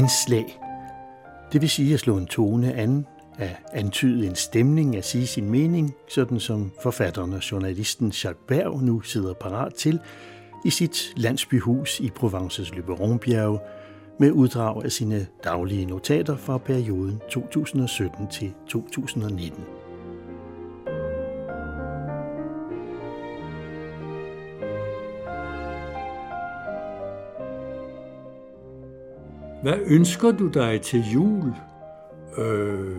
anslag. Det vil sige at slå en tone an, at antyde en stemning, at sige sin mening, sådan som forfatteren og journalisten Jacques Berg nu sidder parat til i sit landsbyhus i Provences Løberonbjerge med uddrag af sine daglige notater fra perioden 2017 til 2019. Hvad ønsker du dig til jul? Øh,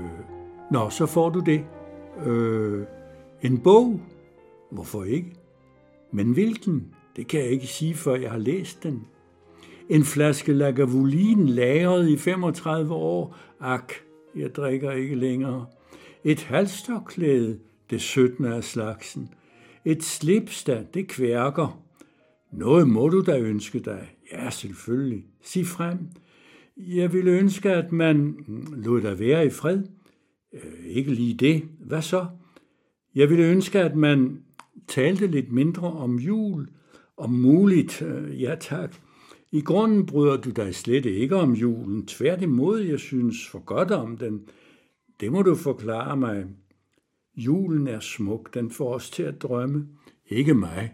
nå, så får du det. Øh, en bog? Hvorfor ikke? Men hvilken? Det kan jeg ikke sige, før jeg har læst den. En flaske Lagavulin lagret i 35 år. Ak, jeg drikker ikke længere. Et halstørklæde, det 17. af slagsen. Et slips, der, det kværker. Noget må du da ønske dig. Ja, selvfølgelig. Sig frem. Jeg ville ønske, at man lod dig være i fred. Øh, ikke lige det. Hvad så? Jeg ville ønske, at man talte lidt mindre om jul. Om muligt, øh, ja tak. I grunden bryder du dig slet ikke om julen. Tværtimod, jeg synes for godt om den. Det må du forklare mig. Julen er smuk, den får os til at drømme. Ikke mig.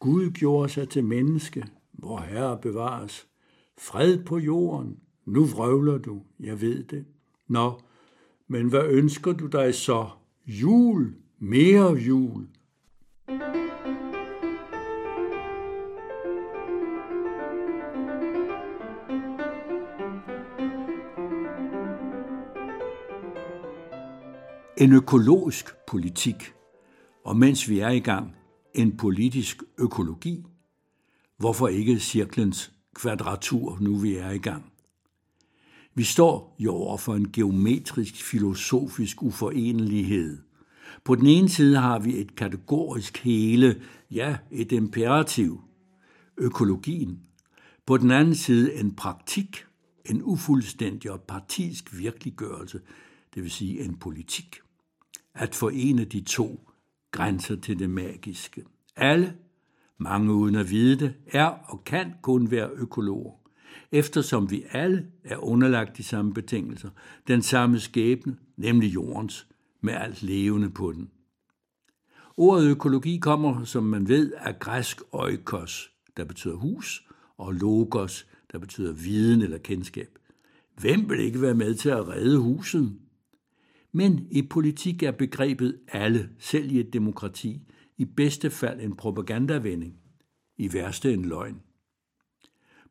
Gud gjorde sig til menneske, hvor Herre bevares. Fred på jorden. Nu vrøvler du, jeg ved det. Nå, men hvad ønsker du dig så? Jul, mere jul. En økologisk politik, og mens vi er i gang, en politisk økologi. Hvorfor ikke cirklens kvadratur, nu vi er i gang? Vi står jo over for en geometrisk filosofisk uforenelighed. På den ene side har vi et kategorisk hele, ja, et imperativ, økologien. På den anden side en praktik, en ufuldstændig og partisk virkeliggørelse, det vil sige en politik. At forene de to grænser til det magiske. Alle, mange uden at vide det, er og kan kun være økologer eftersom vi alle er underlagt de samme betingelser, den samme skæbne, nemlig jordens, med alt levende på den. Ordet økologi kommer, som man ved, af græsk oikos, der betyder hus, og logos, der betyder viden eller kendskab. Hvem vil ikke være med til at redde huset? Men i politik er begrebet alle, selv i et demokrati, i bedste fald en propagandavending, i værste en løgn.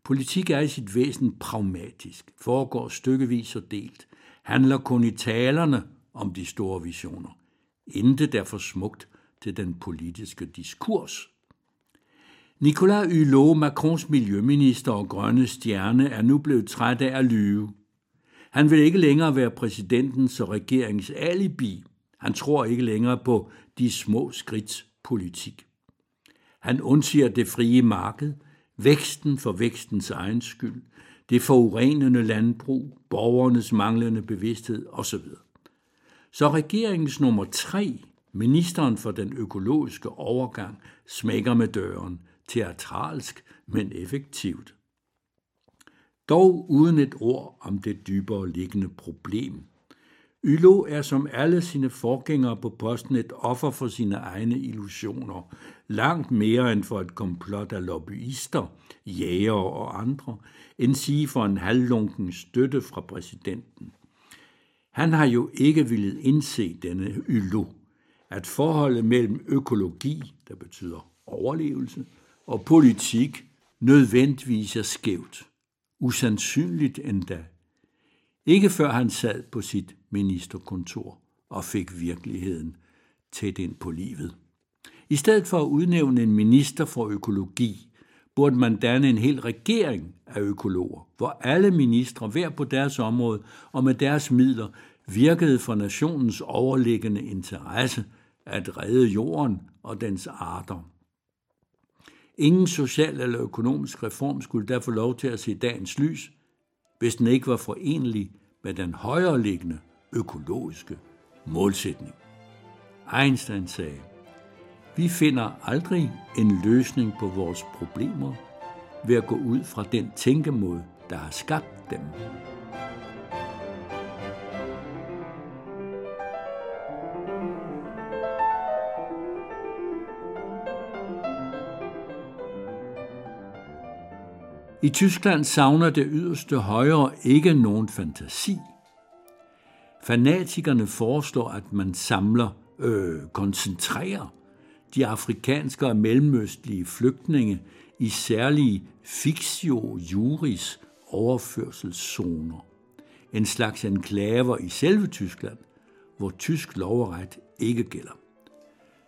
Politik er i sit væsen pragmatisk, foregår stykkevis og delt, handler kun i talerne om de store visioner. Intet derfor smukt til den politiske diskurs. Nicolas Hulot, Macrons miljøminister og grønne stjerne, er nu blevet træt af at lyve. Han vil ikke længere være præsidentens og regeringens alibi. Han tror ikke længere på de små skridts politik. Han undsiger det frie marked – væksten for vækstens egen skyld, det forurenende landbrug, borgernes manglende bevidsthed osv. Så regeringens nummer tre, ministeren for den økologiske overgang, smækker med døren, teatralsk, men effektivt. Dog uden et ord om det dybere liggende problem. Ylo er som alle sine forgængere på posten et offer for sine egne illusioner, langt mere end for et komplot af lobbyister, jæger og andre, end sige for en halvlunken støtte fra præsidenten. Han har jo ikke villet indse denne Ylo, at forholdet mellem økologi, der betyder overlevelse, og politik nødvendigvis er skævt. Usandsynligt endda. Ikke før han sad på sit ministerkontor og fik virkeligheden tæt ind på livet. I stedet for at udnævne en minister for økologi, burde man danne en hel regering af økologer, hvor alle ministre hver på deres område og med deres midler virkede for nationens overliggende interesse at redde jorden og dens arter. Ingen social eller økonomisk reform skulle derfor lov til at se dagens lys, hvis den ikke var forenlig med den højereliggende økologiske målsætning. Einstein sagde, vi finder aldrig en løsning på vores problemer ved at gå ud fra den tænkemåde, der har skabt dem. I Tyskland savner det yderste højre ikke nogen fantasi. Fanatikerne foreslår, at man samler, øh, koncentrerer de afrikanske og mellemøstlige flygtninge i særlige fixio juris overførselszoner. En slags enklaver i selve Tyskland, hvor tysk lov og ret ikke gælder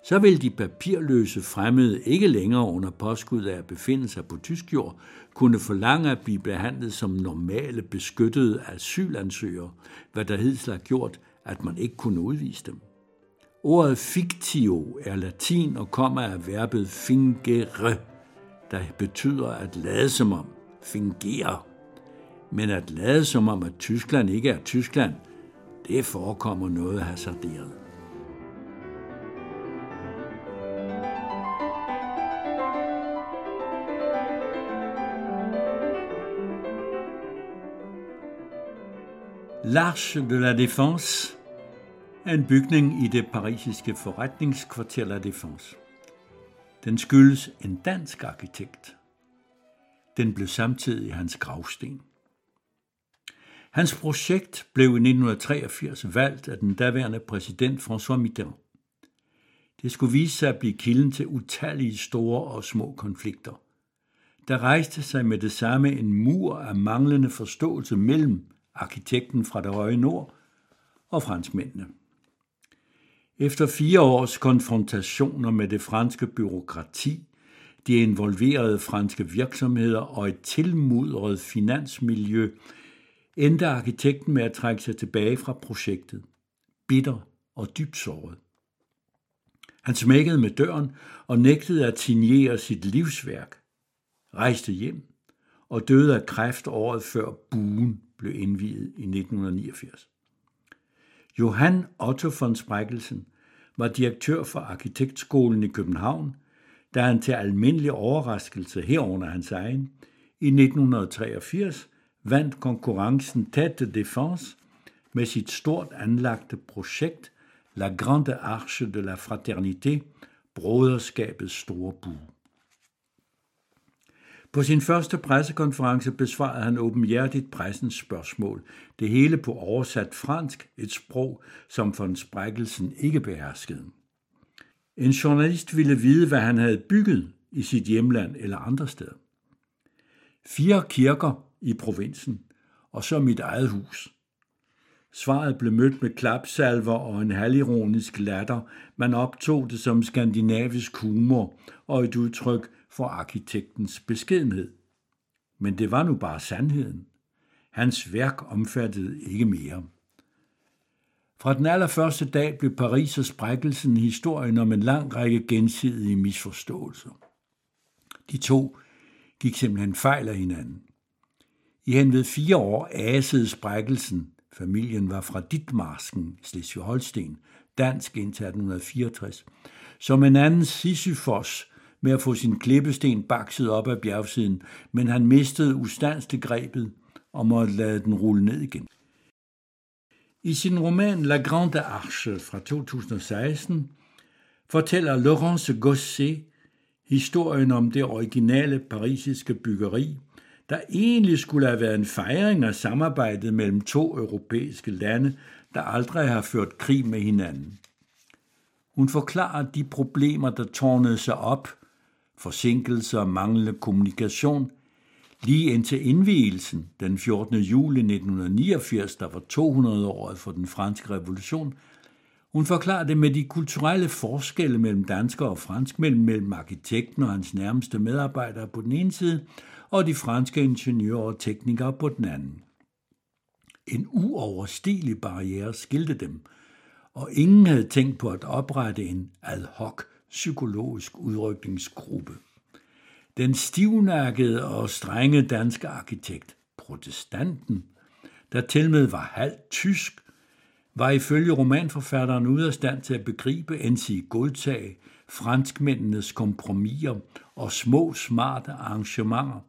så vil de papirløse fremmede ikke længere under påskud af at befinde sig på tysk jord, kunne forlange at blive behandlet som normale beskyttede asylansøgere, hvad der hidtil har gjort, at man ikke kunne udvise dem. Ordet fictio er latin og kommer af verbet fingere, der betyder at lade som om, fingere. Men at lade som om, at Tyskland ikke er Tyskland, det forekommer noget hasarderet. L'Arche de la Défense er en bygning i det parisiske forretningskvarter La Défense. Den skyldes en dansk arkitekt. Den blev samtidig hans gravsten. Hans projekt blev i 1983 valgt af den daværende præsident François Mitterrand. Det skulle vise sig at blive kilden til utallige store og små konflikter. Der rejste sig med det samme en mur af manglende forståelse mellem arkitekten fra det høje nord, og franskmændene. Efter fire års konfrontationer med det franske byråkrati, de involverede franske virksomheder og et tilmudret finansmiljø, endte arkitekten med at trække sig tilbage fra projektet, bitter og dybt såret. Han smækkede med døren og nægtede at signere sit livsværk, rejste hjem og døde af kræft året før buen blev indviet i 1989. Johan Otto von Spreckelsen var direktør for Arkitektskolen i København, da han til almindelig overraskelse herunder hans egen i 1983 vandt konkurrencen Tête de Défense med sit stort anlagte projekt La Grande Arche de la Fraternité, broderskabets store bue. På sin første pressekonference besvarede han åbenhjertigt pressens spørgsmål. Det hele på oversat fransk, et sprog, som von Sprækkelsen ikke beherskede. En journalist ville vide, hvad han havde bygget i sit hjemland eller andre steder. Fire kirker i provinsen, og så mit eget hus. Svaret blev mødt med klapsalver og en halvironisk latter. Man optog det som skandinavisk humor og et udtryk for arkitektens beskedenhed. Men det var nu bare sandheden. Hans værk omfattede ikke mere. Fra den allerførste dag blev Paris og sprækkelsen historien om en lang række gensidige misforståelser. De to gik simpelthen fejl af hinanden. I hen ved fire år asede sprækkelsen, familien var fra Ditmarsken, Slesvig-Holsten, dansk indtil 1864, som en anden Sisyfos med at få sin klippesten bakset op af bjergsiden, men han mistede ustandsligt grebet og måtte lade den rulle ned igen. I sin roman La Grande Arche fra 2016 fortæller Laurence Gosset historien om det originale parisiske byggeri, der egentlig skulle have været en fejring af samarbejdet mellem to europæiske lande, der aldrig har ført krig med hinanden. Hun forklarer de problemer, der tårnede sig op – forsinkelser og manglende kommunikation, lige indtil indvielsen den 14. juli 1989, der var 200 år for den franske revolution, hun forklarer det med de kulturelle forskelle mellem danskere og franskmænd, mellem arkitekten og hans nærmeste medarbejdere på den ene side, og de franske ingeniører og teknikere på den anden. En uoverstigelig barriere skilte dem, og ingen havde tænkt på at oprette en ad hoc psykologisk udrykningsgruppe. Den stivnakkede og strenge danske arkitekt, protestanten, der til med var halvt tysk, var ifølge romanforfatteren ude af stand til at begribe end sige godtag, franskmændenes kompromiser og små smarte arrangementer,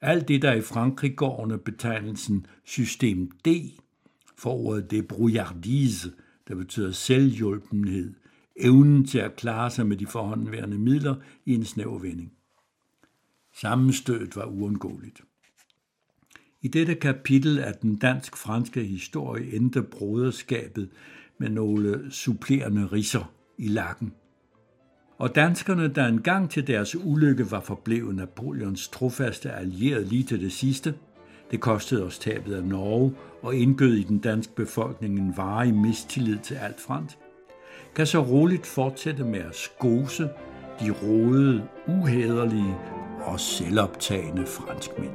Alt det, der i Frankrig går under betegnelsen system D, for ordet debrouillardise, der betyder selvhjulpenhed, evnen til at klare sig med de forhåndværende midler i en snæver vending. Sammenstødet var uundgåeligt. I dette kapitel af den dansk-franske historie endte broderskabet med nogle supplerende risser i lakken. Og danskerne, der engang til deres ulykke var forblevet Napoleons trofaste allierede lige til det sidste, det kostede os tabet af Norge og indgød i den danske befolkning en varig mistillid til alt fransk, kan så roligt fortsætte med at skose de rodede, uhederlige og selvoptagende franskmænd.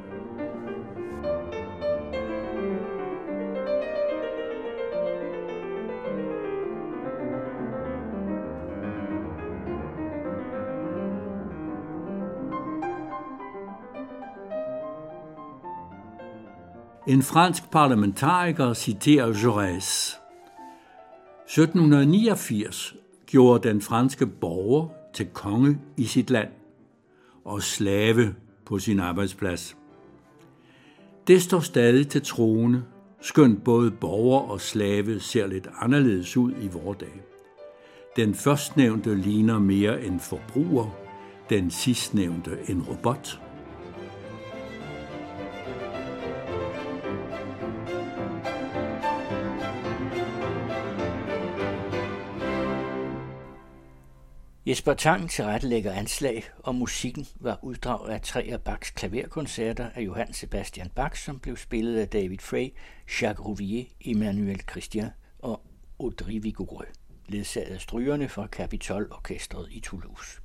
En fransk parlamentariker citerer Jaurès. 1789 gjorde den franske borger til konge i sit land og slave på sin arbejdsplads. Det står stadig til troende, skønt både borger og slave ser lidt anderledes ud i vore dage. Den førstnævnte ligner mere en forbruger, den sidstnævnte en robot. Jesper Tang tilrettelægger anslag, og musikken var uddrag af tre af Bachs klaverkoncerter af Johann Sebastian Bach, som blev spillet af David Frey, Jacques Rouvier, Emmanuel Christian og Audrey Vigoureux, ledsaget af strygerne fra Capitol Orkestret i Toulouse.